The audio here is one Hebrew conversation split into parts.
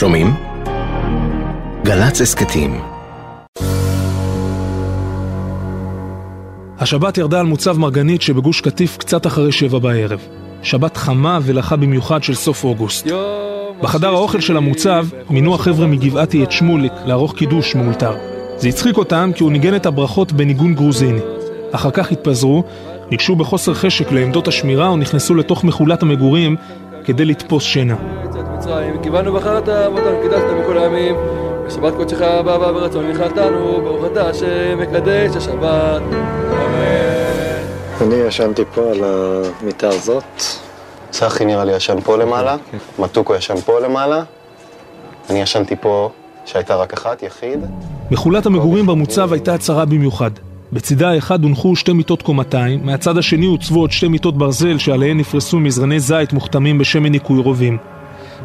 שומעים? גל"צ הסכתים השבת ירדה על מוצב מרגנית שבגוש קטיף קצת אחרי שבע בערב. שבת חמה ולחה במיוחד של סוף אוגוסט. בחדר האוכל של המוצב מינו החבר'ה מגבעתי את שמוליק לערוך קידוש מאולתר. זה הצחיק אותם כי הוא ניגן את הברכות בניגון גרוזיני. אחר כך התפזרו, ניגשו בחוסר חשק לעמדות השמירה ונכנסו לתוך מחולת המגורים כדי לתפוס שינה. קיבלנו בחרת אבותינו, קידשת מכל הימים, בשבת קודשך הבא בא ברצון נחלתנו, ברוך אתה השם מקדש השבת. אני ישנתי פה על המיטה הזאת. צחי נראה לי ישן פה למעלה, מתוקו ישן פה למעלה. אני ישנתי פה שהייתה רק אחת, יחיד. מחולת המגורים במוצב הייתה צרה במיוחד. בצידה האחד הונחו שתי מיטות קומתיים, מהצד השני הוצבו עוד שתי מיטות ברזל שעליהן נפרסו מזרני זית מוכתמים בשמן ניקוי רובים.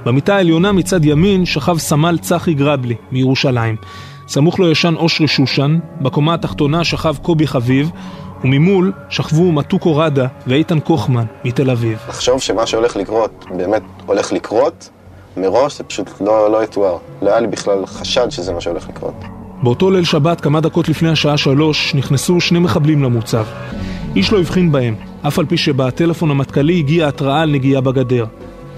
במיטה העליונה מצד ימין שכב סמל צחי גרבלי מירושלים. סמוך לו ישן אושרי שושן, בקומה התחתונה שכב קובי חביב, וממול שכבו מתוקו רדה ואיתן קוכמן מתל אביב. לחשוב שמה שהולך לקרות באמת הולך לקרות, מראש זה פשוט לא, לא יתואר. לא היה לי בכלל חשד שזה מה שהולך לקרות. באותו ליל שבת, כמה דקות לפני השעה שלוש, נכנסו שני מחבלים למוצב. איש לא הבחין בהם, אף על פי שבטלפון המטכ"לי הגיעה התראה על נגיעה בגדר.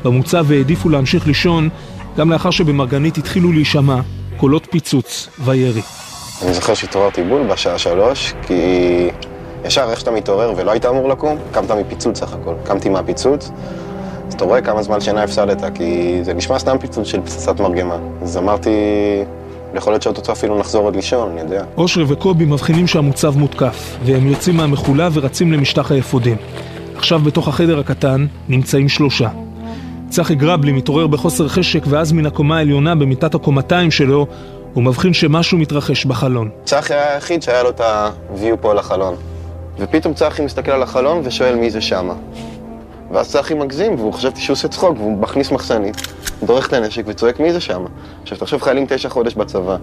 במוצב העדיפו להמשיך לישון, גם לאחר שבמרגנית התחילו להישמע קולות פיצוץ וירי. אני זוכר שהתעוררתי בול בשעה שלוש, כי ישר איך שאתה מתעורר ולא היית אמור לקום, קמת מפיצוץ סך הכל. קמתי מהפיצוץ, אז אתה רואה כמה זמן שינה הפסדת, כי זה נשמע סתם פיצוץ של פצצת מרגמה. אז אמרתי, יכול להיות שאו-טו-טו אפילו נחזור עוד לישון, אני יודע. אושרי וקובי מבחינים שהמוצב מותקף, והם יוצאים מהמחולה ורצים למשטח האפודים. עכשיו בתוך החדר הקטן נמצאים שלושה. צחי גרבלי מתעורר בחוסר חשק ואז מן הקומה העליונה במיטת הקומתיים שלו הוא מבחין שמשהו מתרחש בחלון. צחי היה היחיד שהיה לו את ה-view פה לחלון. ופתאום צחי מסתכל על החלון ושואל מי זה שמה. ואז צחי מגזים, והוא חשבתי שהוא עושה צחוק, והוא מכניס מחסנית, דורך את הנשק וצועק מי זה שמה. עכשיו תחשוב חיילים תשע חודש בצבא.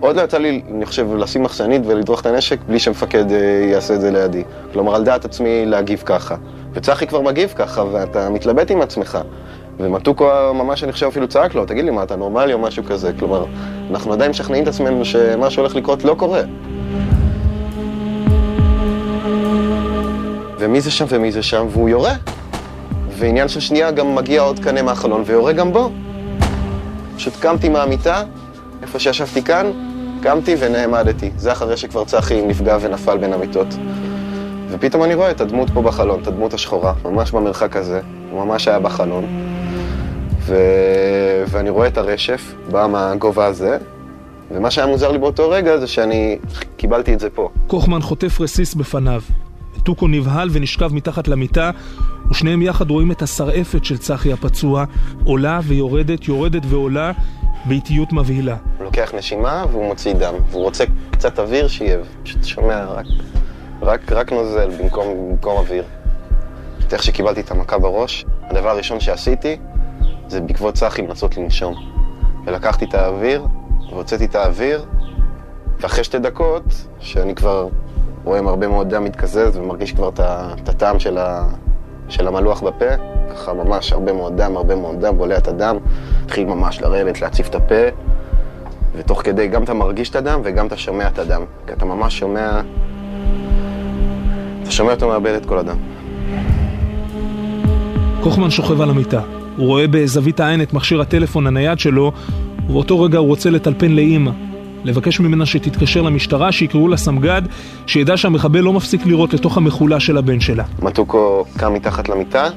עוד לא יצא לי, אני חושב, לשים מחסנית ולדרוך את הנשק בלי שמפקד אה, יעשה את זה לידי. כלומר, על דעת עצמי להגיב ככה. וצחי כבר מגיב ככה, ואתה מתלבט עם עצמך. ומתוקו ממש, אני חושב, אפילו צעק לו, תגיד לי, מה, אתה נורמלי או משהו כזה? כלומר, אנחנו עדיין משכנעים את עצמנו שמה שהולך לקרות לא קורה. ומי זה שם ומי זה שם, והוא יורה. ועניין של שנייה גם מגיע עוד קנה מהחלון ויורה גם בו. פשוט קמתי מהמיטה, איפה שישבתי כאן, קמתי ונעמדתי. זה אחרי שכבר צחי נפגע ונפל בין המיטות. ופתאום אני רואה את הדמות פה בחלון, את הדמות השחורה, ממש במרחק הזה, הוא ממש היה בחלון. ו... ואני רואה את הרשף, בא מהגובה הזה, ומה שהיה מוזר לי באותו רגע זה שאני קיבלתי את זה פה. כוחמן חוטף רסיס בפניו. טוקו נבהל ונשכב מתחת למיטה, ושניהם יחד רואים את השרעפת של צחי הפצוע, עולה ויורדת, יורדת ועולה, באיטיות מבהילה. הוא לוקח נשימה והוא מוציא דם, והוא רוצה קצת אוויר שיהיה, פשוט שומע רק, רק, רק נוזל במקום, במקום אוויר. איך שקיבלתי את המכה בראש, הדבר הראשון שעשיתי זה בעקבות צחי לנסות לנשום. ולקחתי את האוויר, והוצאתי את האוויר, ואחרי שתי דקות, שאני כבר רואים הרבה מאוד דם מתקזז ומרגיש כבר את הטעם של, ה, של המלוח בפה, ככה ממש הרבה מאוד דם, הרבה מאוד דם, בולע את הדם, התחיל ממש לרדת, להציף את הפה, ותוך כדי גם אתה מרגיש את הדם וגם אתה שומע את הדם, כי אתה ממש שומע, שומע אותו מאבד את כל הדם. כוחמן שוכב על המיטה. הוא רואה בזווית העין את מכשיר הטלפון הנייד שלו, ובאותו רגע הוא רוצה לטלפן לאימא, לבקש ממנה שתתקשר למשטרה, שיקראו לה סמג"ד, שידע שהמחבל לא מפסיק לירות לתוך המכולה של הבן שלה. מתוקו קם מתחת למיטה,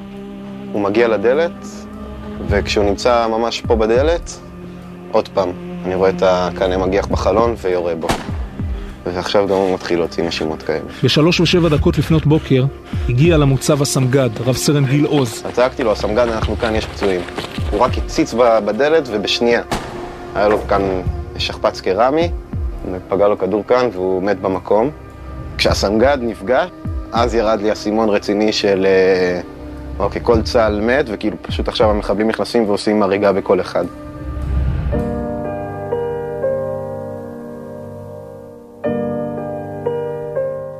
הוא מגיע לדלת, וכשהוא נמצא ממש פה בדלת, עוד פעם, אני רואה את הקנה מגיח בחלון ויורה בו. ועכשיו גם הוא מתחיל להוציא נשימות כאלה. בשלוש ושבע דקות לפנות בוקר, הגיע למוצב הסמג"ד, רב סרן גיל עוז. צעקתי לו, הסמג"ד, אנחנו כאן, יש פצועים. הוא רק הציץ בדלת ובשנייה. היה לו כאן שכפ"ץ קרמי, פגע לו כדור כאן והוא מת במקום. כשהסמג"ד נפגע, אז ירד לי אסימון רציני של אה, אוקיי, כל צה"ל מת, וכאילו פשוט עכשיו המחבלים נכנסים ועושים הריגה בכל אחד.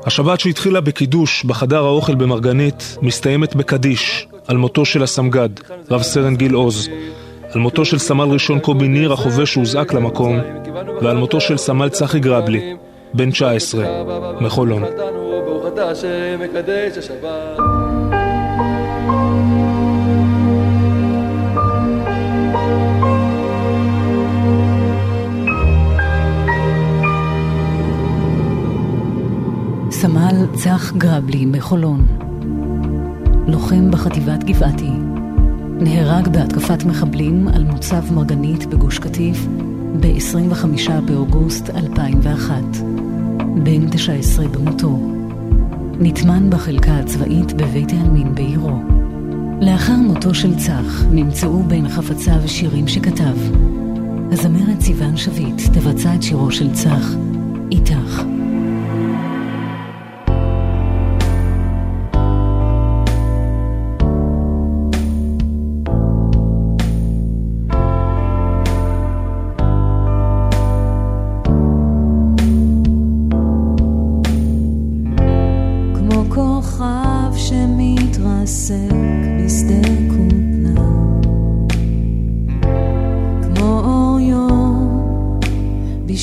השבת שהתחילה בקידוש בחדר האוכל במרגנית מסתיימת בקדיש על מותו של הסמג"ד, רב סרן גיל עוז. על מותו של סמל ראשון קובי ניר, החובש שהוזעק למקום, ועל מותו של סמל צחי גרבלי, בן 19, מחולון. סמל צח גרבלי מחולון, לוחם בחטיבת גבעתי, נהרג בהתקפת מחבלים על מוצב מרגנית בגוש קטיף ב-25 באוגוסט 2001, בן 19 במותו. נטמן בחלקה הצבאית בבית העלמין בעירו. לאחר מותו של צח נמצאו בין חפציו שירים שכתב. הזמרת סיון שביט תבצע את שירו של צח, איתך.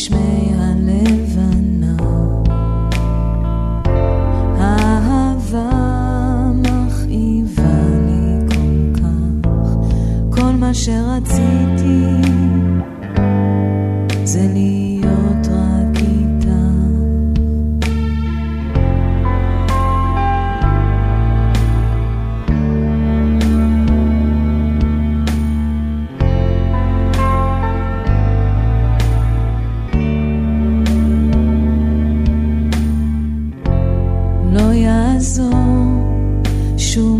śmieje. So.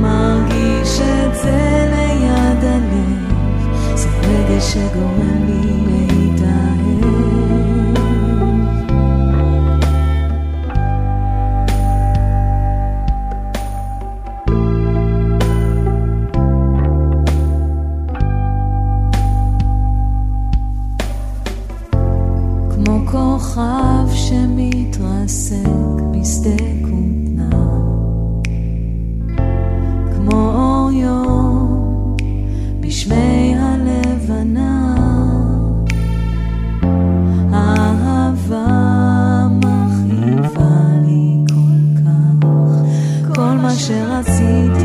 שרצית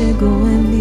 Chegou and minha